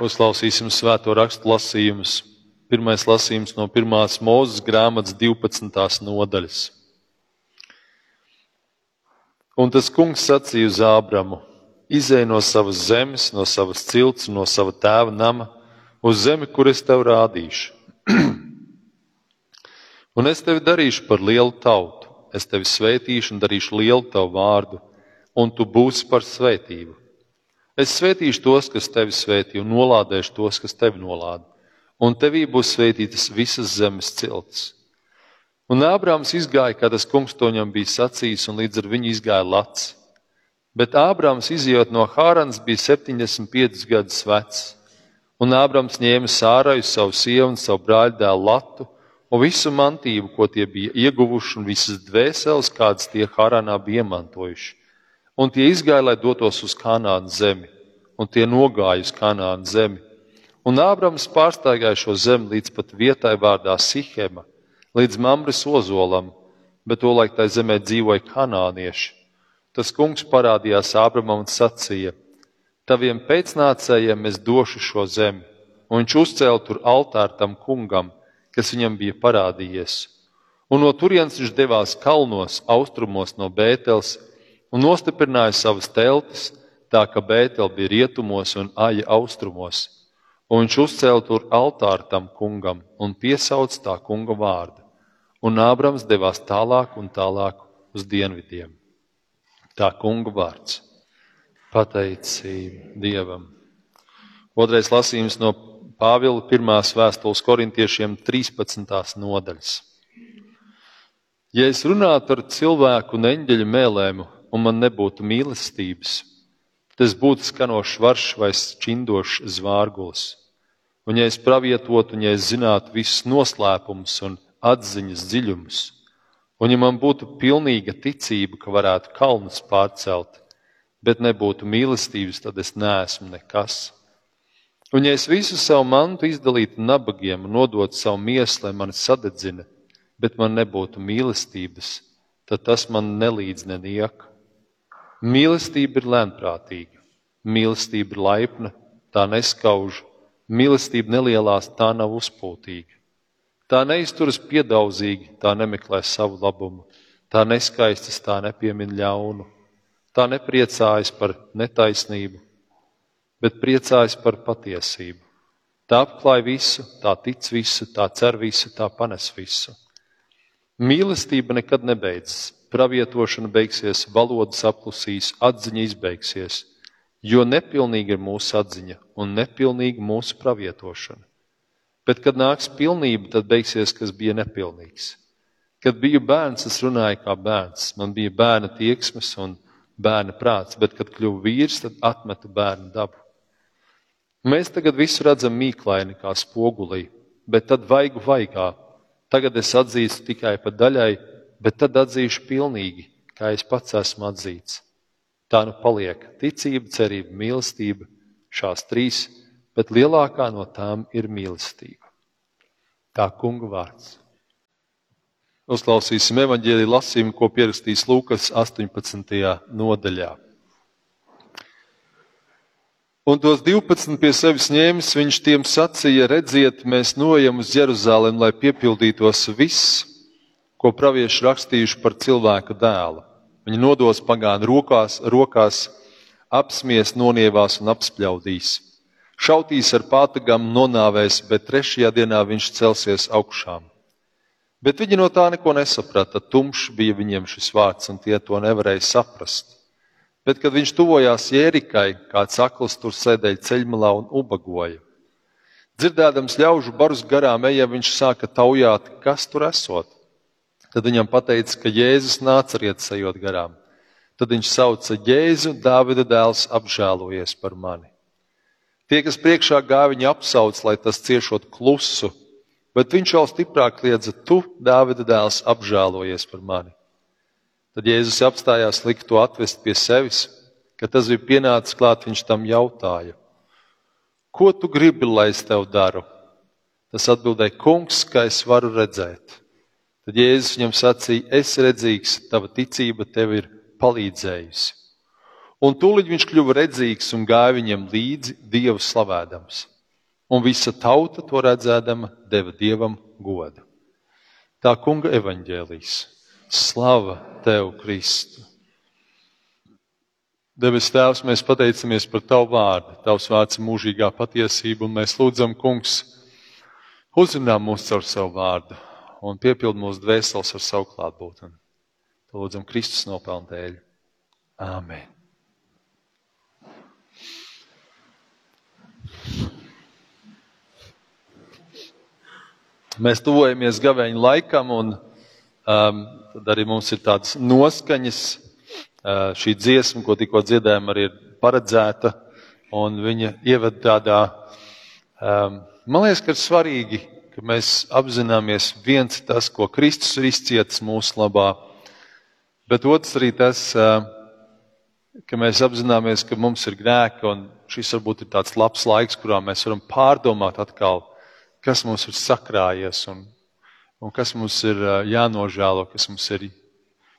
Uzklausīsim svēto rakstu lasījumus. Pirmais lasījums no pirmās mūzes grāmatas 12. nodaļas. Un tas kungs sacīja uz Ābramu: Izej no savas zemes, no savas cilts, no sava tēva nama, uz zemi, kur es tev rādīšu. un es tevi darīšu par lielu tautu, es tevi svētīšu un darīšu lielu tavu vārdu, un tu būsi par svētību. Es svētīšu tos, kas tevi svētī, un nolādēšu tos, kas tevi nolāda. Un tevī būs svētītas visas zemes ciltis. Un Ābrāms izgāja, kā tas kungs to viņam bija sacījis, un līdz ar viņu izgāja Lats. Bet Ābrāms izjūt no Hārans bija 75 gadus vecs. Un Ābrāms ņēma sāraju savu sievu un savu brāļdēlu Latu un visu mantību, ko tie bija ieguvuši, un visas dvēseles, kādas tie Hāranā bija iemantojuši un tie izgāja, lai dotos uz Kanānu zemi, un tie nogāja uz Kanānu zemi. Un Ābrams pārstāvēja šo zemi līdz pat vietai vārdā Sihema, līdz Mamres ozolam, bet tolaik tai zemē dzīvoja kanānieši. Tas kungs parādījās Ābramam un sacīja: Taviem pēcnācējiem es došu šo zemi, un viņš uzcēla tur altāru tam kungam, kas viņam bija parādījies. Un no turienes viņš devās kalnos, austrumos no Bēteles un nostiprināja savas teltis, tā ka Bētel bija rietumos un aja austrumos. Un viņš uzcēla tur altāru tam kungam un piesauca tā kunga vārdu. Un Ābrams devās tālāk un tālāk uz dienvidiem. Tā kunga vārds - pateicība Dievam. Otrais lasījums no Pāvila pirmās vēstules korintiešiem 13. nodaļas. Ja es runātu ar cilvēku un eņģeļu mēlēm un man nebūtu mīlestības, tas būtu skanošs varš vai čindošs zvārgulis. Un ja es pravietotu, un ja es zinātu visus noslēpumus un atziņas dziļumus, un ja man būtu pilnīga ticība, ka varētu kalnus pārcelt, bet nebūtu mīlestības, tad es neesmu nekas. Un ja es visu savu mantu izdalītu nabagiem un nodotu savu mieslu, lai mani sadedzina, bet man nebūtu mīlestības, tad tas man nelīdz neniek. Mīlestība ir lēnprātīga, mīlestība ir laipna, tā neskauž, mīlestība nelielās, tā nav uzpūtīga. Tā neizturas piedaudzīgi, tā nemeklē savu labumu, tā neskaistas, tā nepiemin ļaunu, tā nepriecājas par netaisnību, bet priecājas par patiesību. Tā apklāj visu, tā tic visu, tā cer visu, tā panes visu. Mīlestība nekad nebeidzas, pravietošana beigsies, valodas apklusīs, atziņa izbeigsies, jo nepilnīga ir mūsu atziņa un nepilnīga mūsu pravietošana. Bet, kad nāks pilnība, tad beigsies, kas bija nepilnīgs. Kad biju bērns, es runāju kā bērns. Man bija bērna tieksmes un bērna prāts, bet, kad kļuvu vīrs, tad atmetu bērnu dabu. Mēs tagad visu redzam mīklaini kā spogulī, bet tad vaigu vaigā. Tagad es atzīstu tikai pa daļai, bet tad atzīšu pilnīgi, kā es pats esmu atzīts. Tā nu paliek ticība, cerība, mīlestība, šās trīs, bet lielākā no tām ir mīlestība. Tā kunga vārds. Uzklausīsim evaņģēlī lasījumu, ko pierakstīs Lūkas 18. nodaļā. Un tos 12 pie sevis ņēmis, viņš tiem sacīja: Redziet, mēs nojam uz Jeruzalem, lai piepildītos viss, ko pravieši rakstījuši par cilvēka dēlu. Viņi nodos pagānu rokās, rokās apsmies, nonievās un apspļaudīs. Šautīs ar pātagām, nonāvēs, bet trešajā dienā viņš celsies augšām. Bet viņi no tā neko nesaprata. Tumšs bija viņiem šis vārds, un tie to nevarēja saprast. Bet, kad viņš tuvojās Jērikai, kāds akls tur sēdēja ceļmalā un ubagoja. Dzirdēdams ļaužu barus garām eja, viņš sāka taujāt, kas tur esot. Tad viņam teica, ka Jēzus nāca rietas ejot garām. Tad viņš sauca Jēzu, Dāvida dēls, apžēlojies par mani. Tie, kas priekšā gāja, viņu apsauc, lai tas ciešot klusu, bet viņš vēl stiprāk kliedza: Tu, Dāvida dēls, apžēlojies par mani. Tad Jēzus apstājās likt to atvest pie sevis, kad tas bija pienācis klāt, viņš tam jautāja: Ko tu gribi, lai es tev daru? Tas atbildēja: Kungs, kā es varu redzēt. Tad Jēzus viņam sacīja, es redzīgs, tava ticība tev ir palīdzējusi. Un tūlīt viņš kļuva redzīgs un gāja viņiem līdzi dievu slavēdams. Un visa tauta to redzēdama deva dievam godu. Tā kunga evaņģēlīs. Slava tev, Kristu! Debes Tēvs, mēs pateicamies par Tavu vārdu. Tavs vārds ir mūžīgā patiesība, un mēs lūdzam, Kungs, uzrunā mūs caur savu vārdu un piepild mūsu dvēseles ar savu klātbūtni. Lūdzam, Kristus nopelnu dēļ. Āmen. Mēs tuvojamies gaveņa laikam, un um, tad arī mums ir tādas noskaņas. Uh, šī dziesma, ko tikko dziedājām, arī ir paredzēta, un viņa ievada tādā, um, man liekas, ka ir svarīgi, ka mēs apzināmies viens tas, ko Kristus ir izcietis mūsu labā, bet otrs arī tas, ka mēs apzināmies, ka mums ir grēki, un šis varbūt ir tāds labs laiks, kurā mēs varam pārdomāt atkal, kas mums ir sakrājies un, un kas mums ir jānožēlo, kas mums ir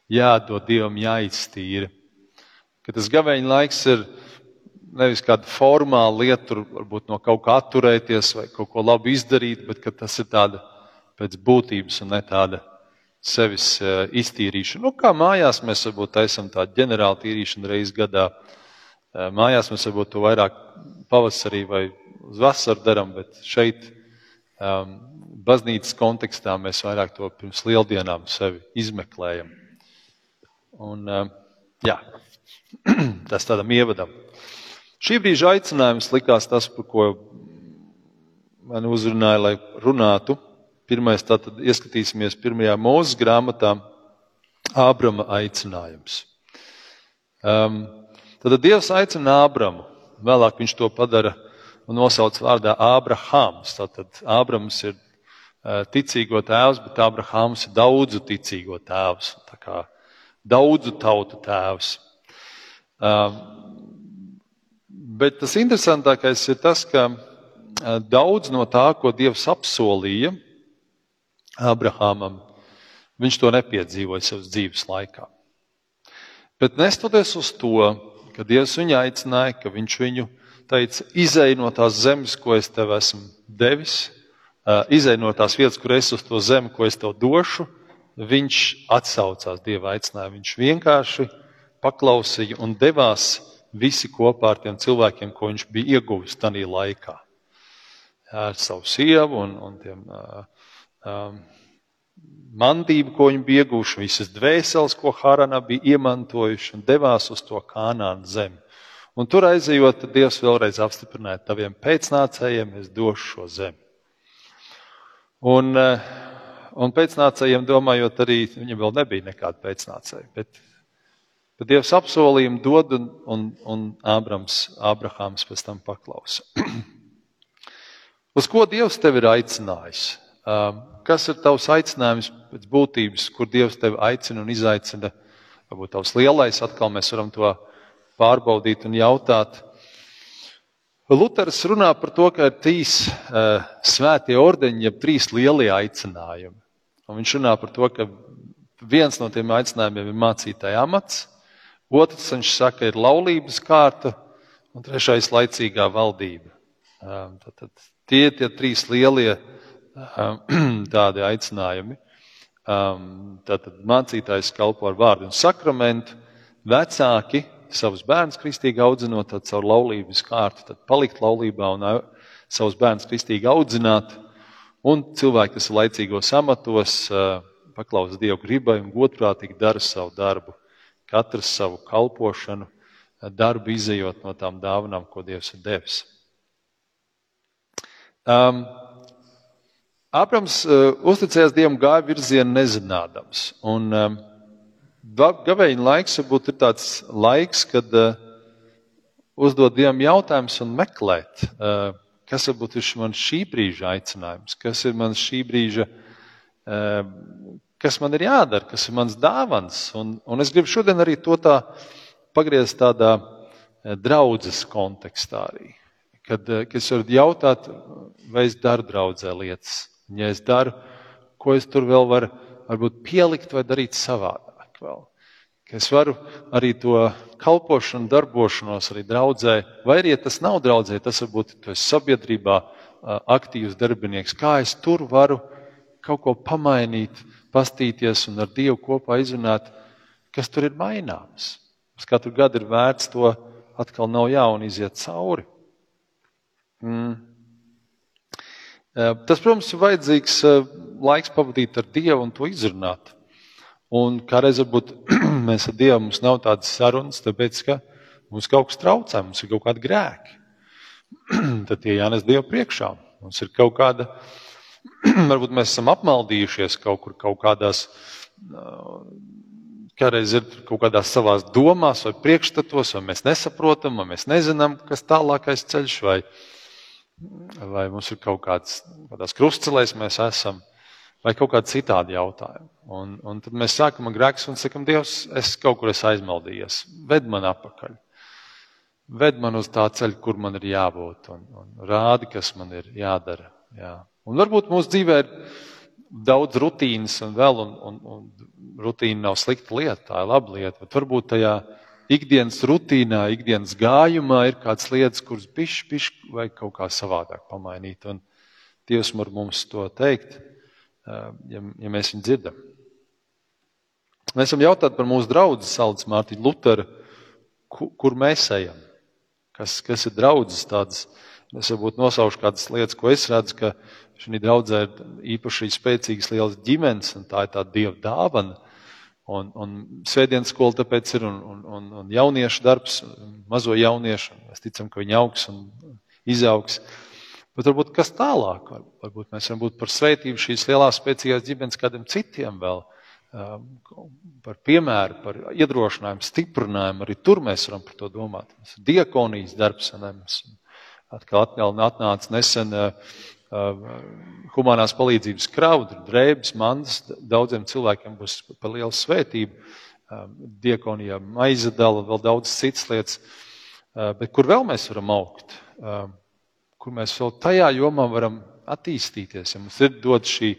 jādod Dievam, jāiztīra. Ka tas gaveņa laiks ir nevis kāda formāla lieta, tur varbūt no kaut kā atturēties vai kaut ko labu izdarīt, bet tas ir tāda pēc būtības un ne tāda sevis eh, iztīrīšana. Nu, kā mājās mēs varbūt taisam tādu ģenerālu tīrīšanu reizes gadā. Eh, mājās mēs varbūt to vairāk pavasarī vai uz vasaru darām, bet šeit, um, baznīcas kontekstā, mēs vairāk to pirms lieldienām sevi izmeklējam. Un, eh, jā, tas tādam ievadam. Šī brīža aicinājums likās tas, par ko man uzrunāja, lai runātu. Pirmais, tātad ieskatīsimies pirmajā mūzes grāmatā, Ābrama aicinājums. Um, tad Dievs aicina Ābramu, vēlāk viņš to padara un nosauc vārdā Ābrahāms. Tātad Ābrams ir uh, ticīgo tēvs, bet Ābrahāms ir daudzu ticīgo tēvs. Tā kā daudzu tautu tēvs. Um, bet tas interesantākais ir tas, ka daudz no tā, ko Dievs apsolīja Abrahamam, viņš to nepiedzīvoja savas dzīves laikā. Bet nestoties uz to, ka Dievs viņu aicināja, ka viņš viņu teica, izej no tās zemes, ko es tev esmu devis, izej no tās vietas, kur es uz to zemi, ko es tev došu, viņš atsaucās Dieva aicinājumu. Viņš vienkārši paklausīja un devās visi kopā ar tiem cilvēkiem, ko viņš bija ieguvis tajā laikā. Ar savu sievu un, un tiem um, mantību, ko viņi bija ieguvuši, visas dvēseles, ko Harana bija iemantojuši un devās uz to kanānu zemi. Un tur aizejot, Dievs vēlreiz apstiprināja taviem pēcnācējiem, es došu šo zemi. Un, un pēcnācējiem domājot, arī viņam vēl nebija nekāda pēcnācēja. Bet, bet Dievs apsolījumu dod, un, un, un Ābrams, Ābrahāms pēc tam paklausa. Uz ko Dievs tevi ir aicinājis? Kas ir tavs aicinājums pēc būtības, kur Dievs tevi aicina un izaicina? Varbūt tavs lielais, atkal mēs varam to pārbaudīt un jautāt. Luters runā par to, ka ir trīs uh, svētie ordeņi, jeb trīs lielie aicinājumi. Un viņš runā par to, ka viens no tiem aicinājumiem ir mācītāja amats, otrs, viņš saka, ir laulības kārta, un trešais - laicīgā valdība. Tad, tad tie ir tie trīs lielie tādi aicinājumi. Um, tātad mācītājs kalpo ar vārdu un sakramentu, vecāki savus bērnus kristīgi audzinot, tad caur laulības kārtu, tad palikt laulībā un savus bērnus kristīgi audzināt. Un cilvēki, kas ir laicīgos amatos, paklausa Dieva gribai un godprātīgi dara savu darbu, katrs savu kalpošanu, darbu izējot no tām dāvanām, ko Dievs ir devis. Um, Ābrams uh, uzticējās Dievam gāja virzienu nezinādams. Un, um, Gavēņa laiks varbūt ir tāds laiks, kad uh, uzdod Dievam jautājumus un meklēt, uh, kas varbūt ir man šī brīža aicinājums, kas ir man šī brīža, eh, kas man ir jādara, kas ir mans dāvans. Un, un es gribu šodien arī to tā pagriezt tādā eh, draudzes kontekstā arī. Kad, eh, kad es varu jautāt, vai es daru draudzē lietas, un ja es daru, ko es tur vēl varu varbūt pielikt vai darīt savādāk vēl. ka es varu arī to kalpošanu, darbošanos arī draudzē, vai arī, ja tas nav draudzē, tas varbūt tu esi sabiedrībā aktīvs darbinieks, kā es tur varu kaut ko pamainīt, pastīties un ar Dievu kopā izrunāt, kas tur ir maināms. Uz katru gadu ir vērts to atkal nav jauni iziet cauri. Mm. Tas, protams, ir vajadzīgs laiks pavadīt ar Dievu un to izrunāt. Un kādreiz varbūt mēs ar Dievu mums nav tādas sarunas, tāpēc, ka mums kaut kas traucē, mums ir kaut kādi grēki. Tad tie jānes Dievu priekšā. Mums ir kaut kāda, varbūt mēs esam apmaldījušies kaut kur, kaut kādās, kādreiz ir kaut kādās savās domās vai priekšstatos, vai mēs nesaprotam, vai mēs nezinām, kas tālākais ceļš, vai, vai mums ir kaut kāds, kādās krustcelēs mēs esam vai kaut kādi citādi jautājumi. Un, un tad mēs sākam ar grēku un sakam, Dievs, es kaut kur esmu aizmaldījies, ved man atpakaļ. Ved man uz tā ceļa, kur man ir jābūt, un, un rādi, kas man ir jādara. Jā. Un varbūt mūsu dzīvē ir daudz rutīnas, un vēl, un, un, un rutīna nav slikta lieta, tā ir laba lieta. Bet varbūt tajā ikdienas rutīnā, ikdienas gājumā ir kādas lietas, kuras pišķi, pišķi vajag kaut kā savādāk pamainīt. Un Dievs var mums to teikt ja, ja mēs viņu dzirdam. Mēs esam jautājuši par mūsu draugu Saldus Mārtiņu Lutheru, kur, kur mēs ejam, kas, kas ir draudzes tādas. Es varbūt nosaušu kādas lietas, ko es redzu, ka šī draudzē ir īpaši spēcīgas lielas ģimenes, un tā ir tā dieva dāvana. Un, un svētdienas skola tāpēc ir, un, un, un, un jauniešu darbs, mazo jauniešu. Mēs ticam, ka viņi augs un izaugs. Bet varbūt kas tālāk, varbūt mēs varam būt par svētību šīs lielās spēcīgās ģimenes kādiem citiem vēl, um, par piemēru, par iedrošinājumu, stiprinājumu. Arī tur mēs varam par to domāt. Tas ir diakonijas darbs, atkal atnāca nesen uh, humanās palīdzības kraudu, drēbes, mandas, daudziem cilvēkiem būs par lielu svētību. Um, diakonijā maize dala, vēl daudz citas lietas. Uh, bet kur vēl mēs varam augt? Um, kur mēs vēl tajā jomā varam attīstīties, ja mums ir dot šī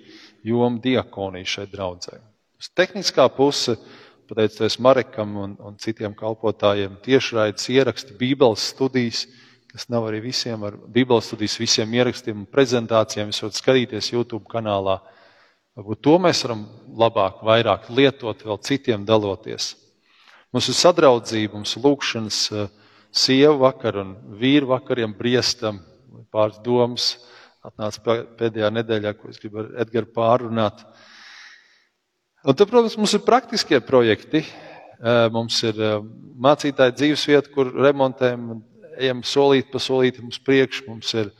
joma diakonija šai draudzē. Uz tehniskā puse, pateicoties Marekam un, un citiem kalpotājiem, tiešraides ieraksti, bībeles studijas, kas nav arī visiem ar bībeles studijas, visiem ierakstiem un prezentācijām, jūs varat skatīties YouTube kanālā. Varbūt to mēs varam labāk, vairāk lietot, vēl citiem daloties. Mums ir sadraudzība, mums ir lūkšanas eh, sievu vakar un vīru vakariem briestam, pāris domas. Atnāca pēdējā nedēļā, ko es gribu ar Edgars pārunāt. Un tad, protams, mums ir praktiskie projekti. Mums ir mācītāja dzīvesvieta, kur remontējam, ejam solīt pa solītam uz priekšu. Mums ir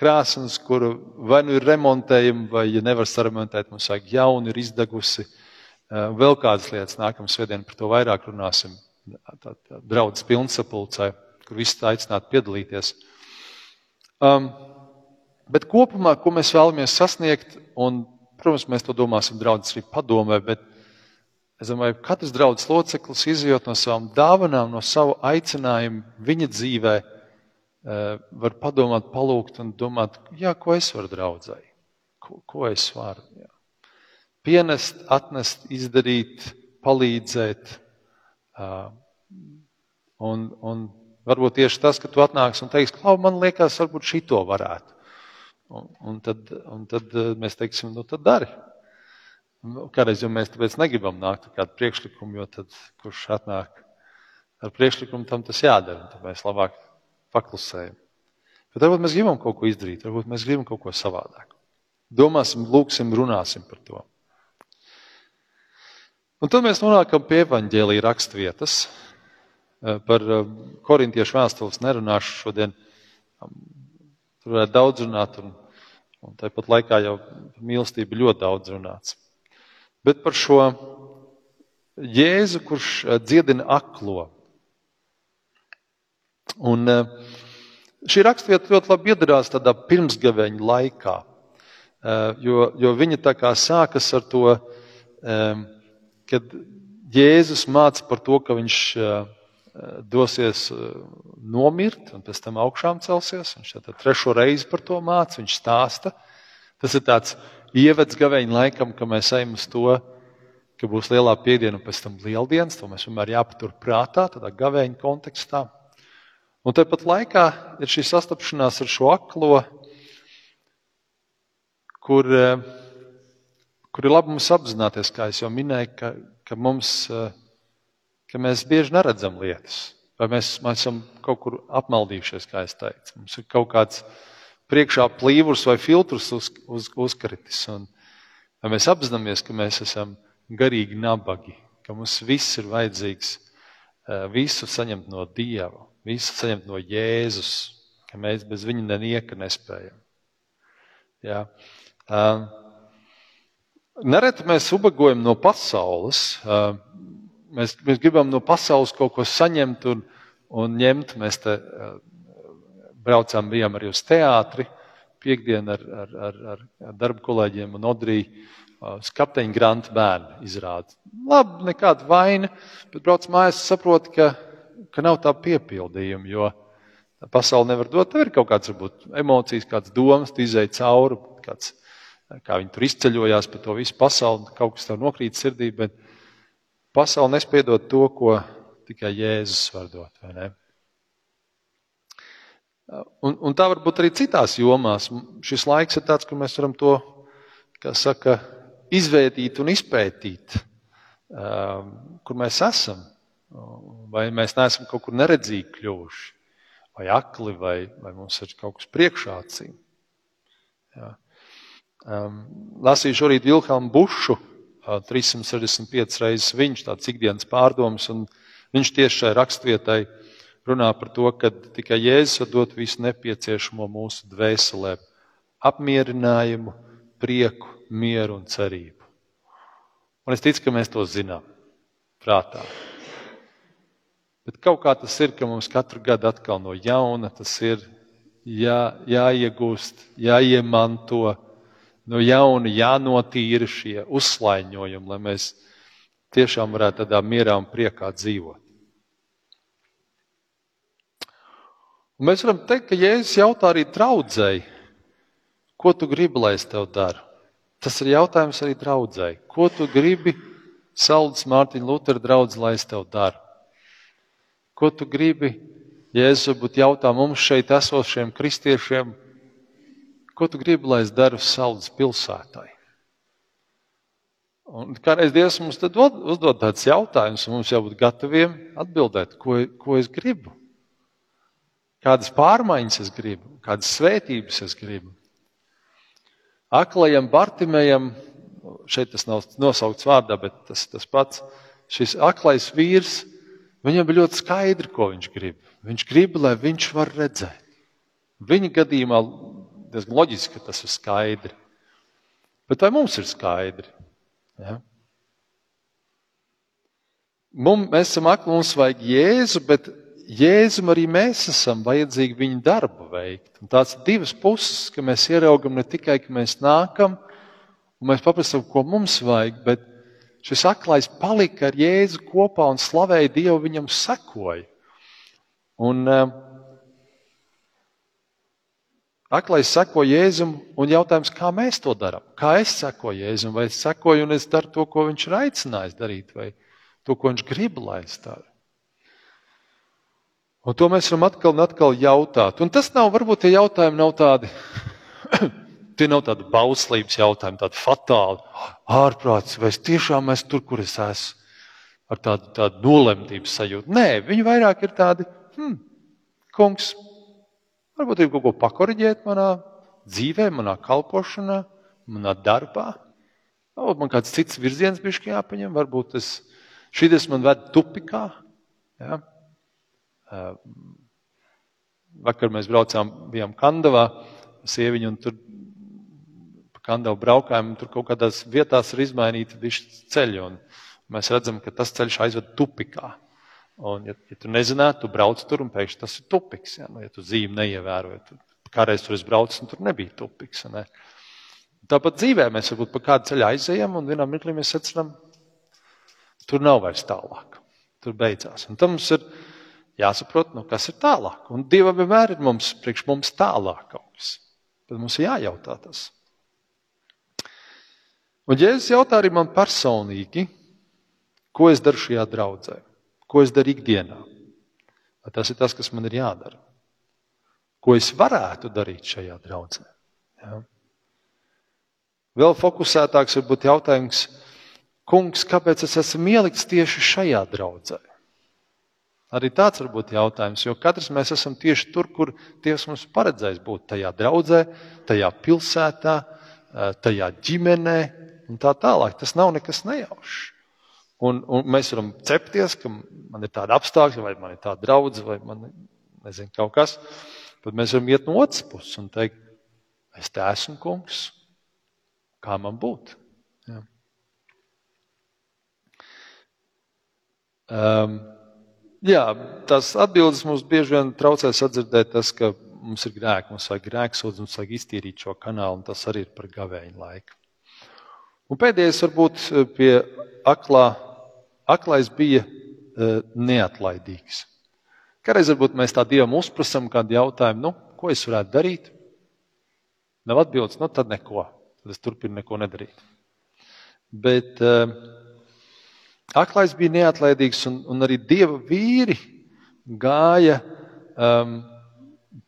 krāsnes, kur vai nu ir remontējama, vai, ja nevar saremontēt, mums vajag jaunu, ir izdegusi. Vēl kādas lietas, nākamā svētdienā par to vairāk runāsim. Tā, tā draudzes pilnsapulcē, kur visi aicināti piedalīties. Um, bet kopumā, ko mēs vēlamies sasniegt, un, protams, mēs to domāsim draudzes arī padomē, bet es domāju, ka katrs draudzes loceklis izjūt no savām dāvanām, no savu aicinājumu viņa dzīvē, uh, var padomāt, palūgt un domāt, jā, ko es varu draudzēji, ko, ko es varu. Jā. Pienest, atnest, izdarīt, palīdzēt. Un, un Varbūt tieši tas, ka tu atnāksi un teiksi, klau, man liekas, varbūt šito varētu. Un, un, tad, un tad eh, mēs teiksim, nu tad dari. Nu, kādreiz jau mēs tāpēc negribam nākt ar kādu priekšlikumu, jo tad kurš atnāk ar priekšlikumu, tam tas jādara. Tad mēs labāk paklusējam. Bet varbūt mēs gribam kaut ko izdarīt, varbūt mēs gribam kaut ko savādāk. Domāsim, lūksim, runāsim par to. Un tad mēs nonākam pie evaņģēlīja rakstvietas. Eh, par eh, korintiešu vēstules nerunāšu šodien. Tur varētu daudz runāt, un, un tāpat laikā jau par mīlestību ļoti daudz runāts. Bet par šo Jēzu, kurš eh, dziedina aklo. Un šī raksturvieta ļoti labi iedarās tādā pirmsgaveņa laikā, jo, jo viņa tā kā sākas ar to, kad Jēzus māca par to, ka viņš dosies eh, nomirt un pēc tam augšām celsies. Viņš tad trešo reizi par to māca, viņš stāsta. Tas ir tāds ievads gaveņa laikam, ka mēs ejam uz to, ka būs lielā piekdiena un pēc tam lieldienas. To mēs vienmēr jāpatur prātā, tādā gavēņa kontekstā. Un tāpat laikā ir šī sastapšanās ar šo aklo, kur, eh, kur ir labi mums apzināties, kā jau minēju, ka, ka, mums, eh, ka mēs bieži neredzam lietas. Vai mēs, mēs esam kaut kur apmaldījušies, kā es teicu. Mums ir kaut kāds priekšā plīvurs vai filtrs uz, uz, uzkritis. Un, vai mēs apzināmies, ka mēs esam garīgi nabagi, ka mums viss ir vajadzīgs, eh, visu saņemt no Dieva, visu saņemt no Jēzus, ka mēs bez viņa nenieka nespējam. Jā. Uh, Nereti mēs ubagojam no pasaules. Mēs, mēs gribam no pasaules kaut ko saņemt un, un ņemt. Mēs te braucām, bijām arī uz teātri piekdienu ar, ar, ar, ar, ar darba kolēģiem un Odriju. Kapteiņa Granta bērnu izrāda. Labi, nekāda vaina, bet brauc mājās, saprot, ka, ka nav tā piepildījuma, jo pasaule nevar dot. Tev ir kaut kāds, varbūt, emocijas, kāds domas, tu izēji cauri, kāds kā viņi tur izceļojās pa to visu pasauli, kaut kas tev nokrīt sirdī, bet pasaule nespēj dot to, ko tikai Jēzus var dot. Un, un tā var būt arī citās jomās. Šis laiks ir tāds, kur mēs varam to, saka, izvērtīt un izpētīt, kur mēs esam. Vai mēs neesam kaut kur neredzīgi kļuvuši, vai akli, vai, vai mums ir kaut kas priekšā acīm. Um, lasīju šorīt Vilhelmu Bušu, uh, 365 reizes viņš, tāds ikdienas pārdoms, un viņš tieši šai rakstvietai runā par to, ka tikai Jēzus var dot visu nepieciešamo mūsu dvēselē - apmierinājumu, prieku, mieru un cerību. Un es ticu, ka mēs to zinām prātā. Bet kaut kā tas ir, ka mums katru gadu atkal no jauna tas ir jā, jāiegūst, jāiemanto no jauna jānotīra šie uzslaiņojumi, lai mēs tiešām varētu tādā mierā un priekā dzīvot. Un mēs varam teikt, ka Jēzus jautā arī draudzēji, ko tu gribi, lai es tev daru? Tas ir jautājums arī draudzēji. Ko tu gribi, Saldus Mārtiņa Lutera draugs, lai es tev daru? Ko tu gribi, Jēzus varbūt jautā mums šeit esošiem kristiešiem, Ko tu gribi, lai es daru Saules pilsētai? Un kādreiz Dievs mums uzdod tādus jautājumus, un mums jābūt gataviem atbildēt, ko, ko es gribu. Kādas pārmaiņas es gribu, kādas svētības es gribu. Aklajam Bartimējam, šeit tas nav nosaukts vārdā, bet tas, tas pats, šis aklais vīrs, viņam bija ļoti skaidri, ko viņš grib. Viņš grib, lai viņš var redzēt. Viņa gadījumā diezgan loģiski, ka tas ir skaidri. Bet vai mums ir skaidri? Ja? Mums, mēs esam akli, mums vajag Jēzu, bet Jēzum arī mēs esam vajadzīgi viņa darbu veikt. Un tās ir divas puses, ka mēs ieraugam ne tikai, ka mēs nākam un mēs paprasām, ko mums vajag, bet šis aklais palika ar Jēzu kopā un slavēja Dievu, viņam sekoja. Un, uh, Aklais seko Jēzum, un jautājums, kā mēs to darām? Kā es sekoju Jēzum, vai es sekoju un es daru to, ko viņš ir aicinājis darīt, vai to, ko viņš grib, lai es daru? Un to mēs varam atkal un atkal jautāt. Un tas nav, varbūt tie jautājumi nav tādi, tie nav tādi bauslības jautājumi, tādi fatāli, ārprāts, vai es tiešām esmu tur, kur es esmu, ar tādu, tādu nolemtības sajūtu. Nē, viņi vairāk ir tādi, hmm, kungs, Varbūt ir kaut ko pakoriģēt manā dzīvē, manā kalpošanā, manā darbā. Varbūt man kāds cits virziens bija jāpaņem, varbūt tas šis man ved tupikā. Ja? Vakar mēs braucām, bijām Kandavā, sieviņu, un tur pa Kandavu braukājām, un tur kaut kādās vietās ir izmainīti ceļi, un mēs redzam, ka tas ceļš aizved tupikā. Un, ja, ja tu nezinātu, tu brauc tur un pēkšņi tas ir tupiks. Ja, nu, ja tu zīmi neievēroji, tad kādreiz tur es braucu un tur nebija tupiks. Ne? Tāpat dzīvē mēs varbūt pa kādu ceļu aizejam un vienā mirklī mēs secinām, tur nav vairs tālāk. Tur beidzās. Un tam mums ir jāsaprot, nu, kas ir tālāk. Un Dievam vienmēr ir mums, priekš mums tālāk kaut kas. Tad mums ir jājautā tas. Un Jēzus jautā arī man personīgi, Ko es daru šajā draudzē? Ko es daru ikdienā? Vai tas ir tas, kas man ir jādara? Ko es varētu darīt šajā draudzē? Ja? Vēl fokusētāks būt jautājums, kungs, kāpēc es esmu ielikts tieši šajā draudzē? Arī tāds var būt jautājums, jo katrs mēs esam tieši tur, kur Dievs mums paredzējis būt tajā draudzē, tajā pilsētā, tajā ģimenē un tā tālāk. Tas nav nekas nejaušs. Un, un mēs varam cepties, ka man ir tāda apstākļa, vai man ir tāda draudzene, vai man nezinu, kaut kas. Tad mēs varam iet no otras puses un teikt, es te esmu kungs, kā man būt. Ja. Um, Jā, tās atbildes mums bieži vien traucē sadzirdēt, tas, ka mums ir grēki, mums vajag grēksūdzi, mums vajag iztīrīt šo kanālu, un tas arī ir par gavēņu laiku. Un pēdējais varbūt eh, pie aklā, aklais bija uh, neatlaidīgs. Kādreiz varbūt mēs tā Dievam uzprasam kādu jautājumu, nu, ko es varētu darīt? Nav atbildes, nu tad neko. Tad es turpinu neko nedarīt. Bet uh, Aklais bija neatlaidīgs, un, un arī dieva vīri gāja um,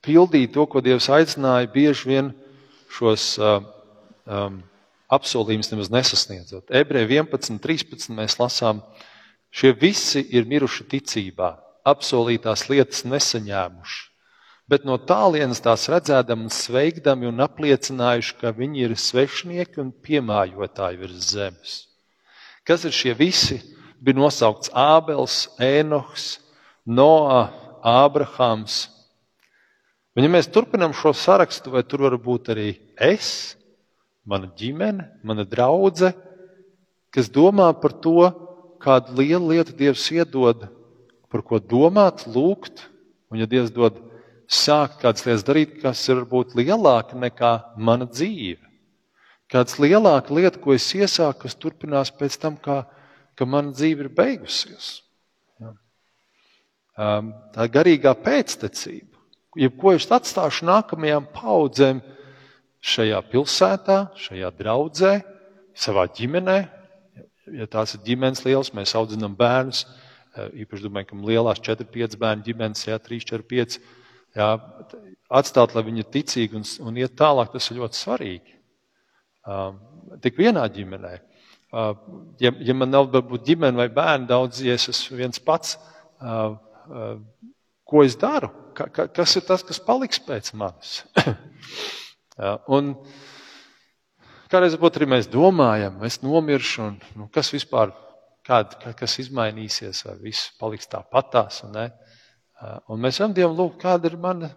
pildīt to, ko Dievs aicināja, bieži vien šos uh, um, apsolījumus nemaz nesasniedzot. Ebreju 11, 13 mēs lasām, šie visi ir miruši ticībā, apsolītās lietas nesaņēmuši, bet no tālienes tās redzēdami un sveikdami un apliecinājuši, ka viņi ir svešnieki un piemājotāji virs zemes. Kas ir šie visi? Bija nosaukts Ābels, Ēnohs, Noā, Ābrahāms. Un, ja mēs turpinām šo sarakstu, vai tur var būt arī es, mana ģimene, mana draudzene, kas domā par to, kādu lielu lietu Dievs iedod, par ko domāt, lūgt, un ja Dievs dod sākt kādas lietas darīt, kas ir varbūt lielāka nekā mana dzīve. Kāds lielāka lieta, ko es iesāku, kas turpinās pēc tam, kā ka mana dzīve ir beigusies. Ja. Um, tā garīgā pēctecība, jebko es atstāšu nākamajām paudzēm šajā pilsētā, šajā draudzē, savā ģimenē. Ja tās ir ģimenes lielas, mēs audzinām bērnus. Uh, īpaši domāju, ka lielās 4-5 bērnu ģimenes, jā, 3-4-5. Jā, atstāt, lai viņi ir ticīgi un, un iet tālāk, tas ir ļoti svarīgi. Um, tik vienā ģimenē. Ja, ja man nav varbūt ģimene vai bērni daudz, ja es esmu viens pats, ko es daru? Ka, ka, kas ir tas, kas paliks pēc manis? un kādreiz varbūt arī mēs domājam, es nomiršu, un nu, kas vispār, kād, kas izmainīsies, vai viss paliks tāpatās. Un, ne? un mēs varam Dievam lūgt, kāda ir mana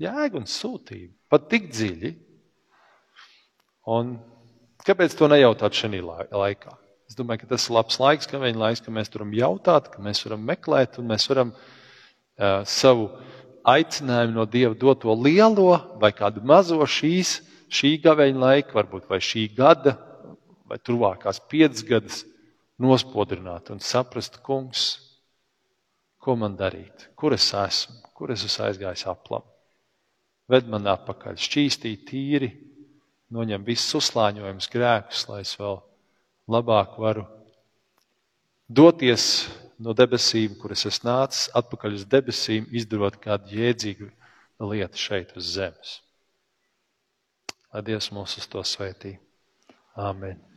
jēga un sūtība. Pat tik dziļi. Un Kāpēc to nejautāt šajā laikā? Es domāju, ka tas ir labs laiks, ka, laiks, ka mēs varam jautāt, ka mēs varam meklēt, un mēs varam uh, savu aicinājumu no Dieva doto lielo vai kādu mazo šīs, šī gaveņa laika, varbūt vai šī gada, vai tuvākās piecas gadus nospodrināt un saprast, kungs, ko man darīt, kur es esmu, kur es esmu aizgājis aplam. Ved man atpakaļ, šķīstīt tīri, noņem visus uzslāņojumus, grēkus, lai es vēl labāk varu doties no debesīm, kuras es nācu, atpakaļ uz debesīm, izdarot kādu jēdzīgu lietu šeit uz zemes. Lai Dievs mūs uz to svētī. Āmen!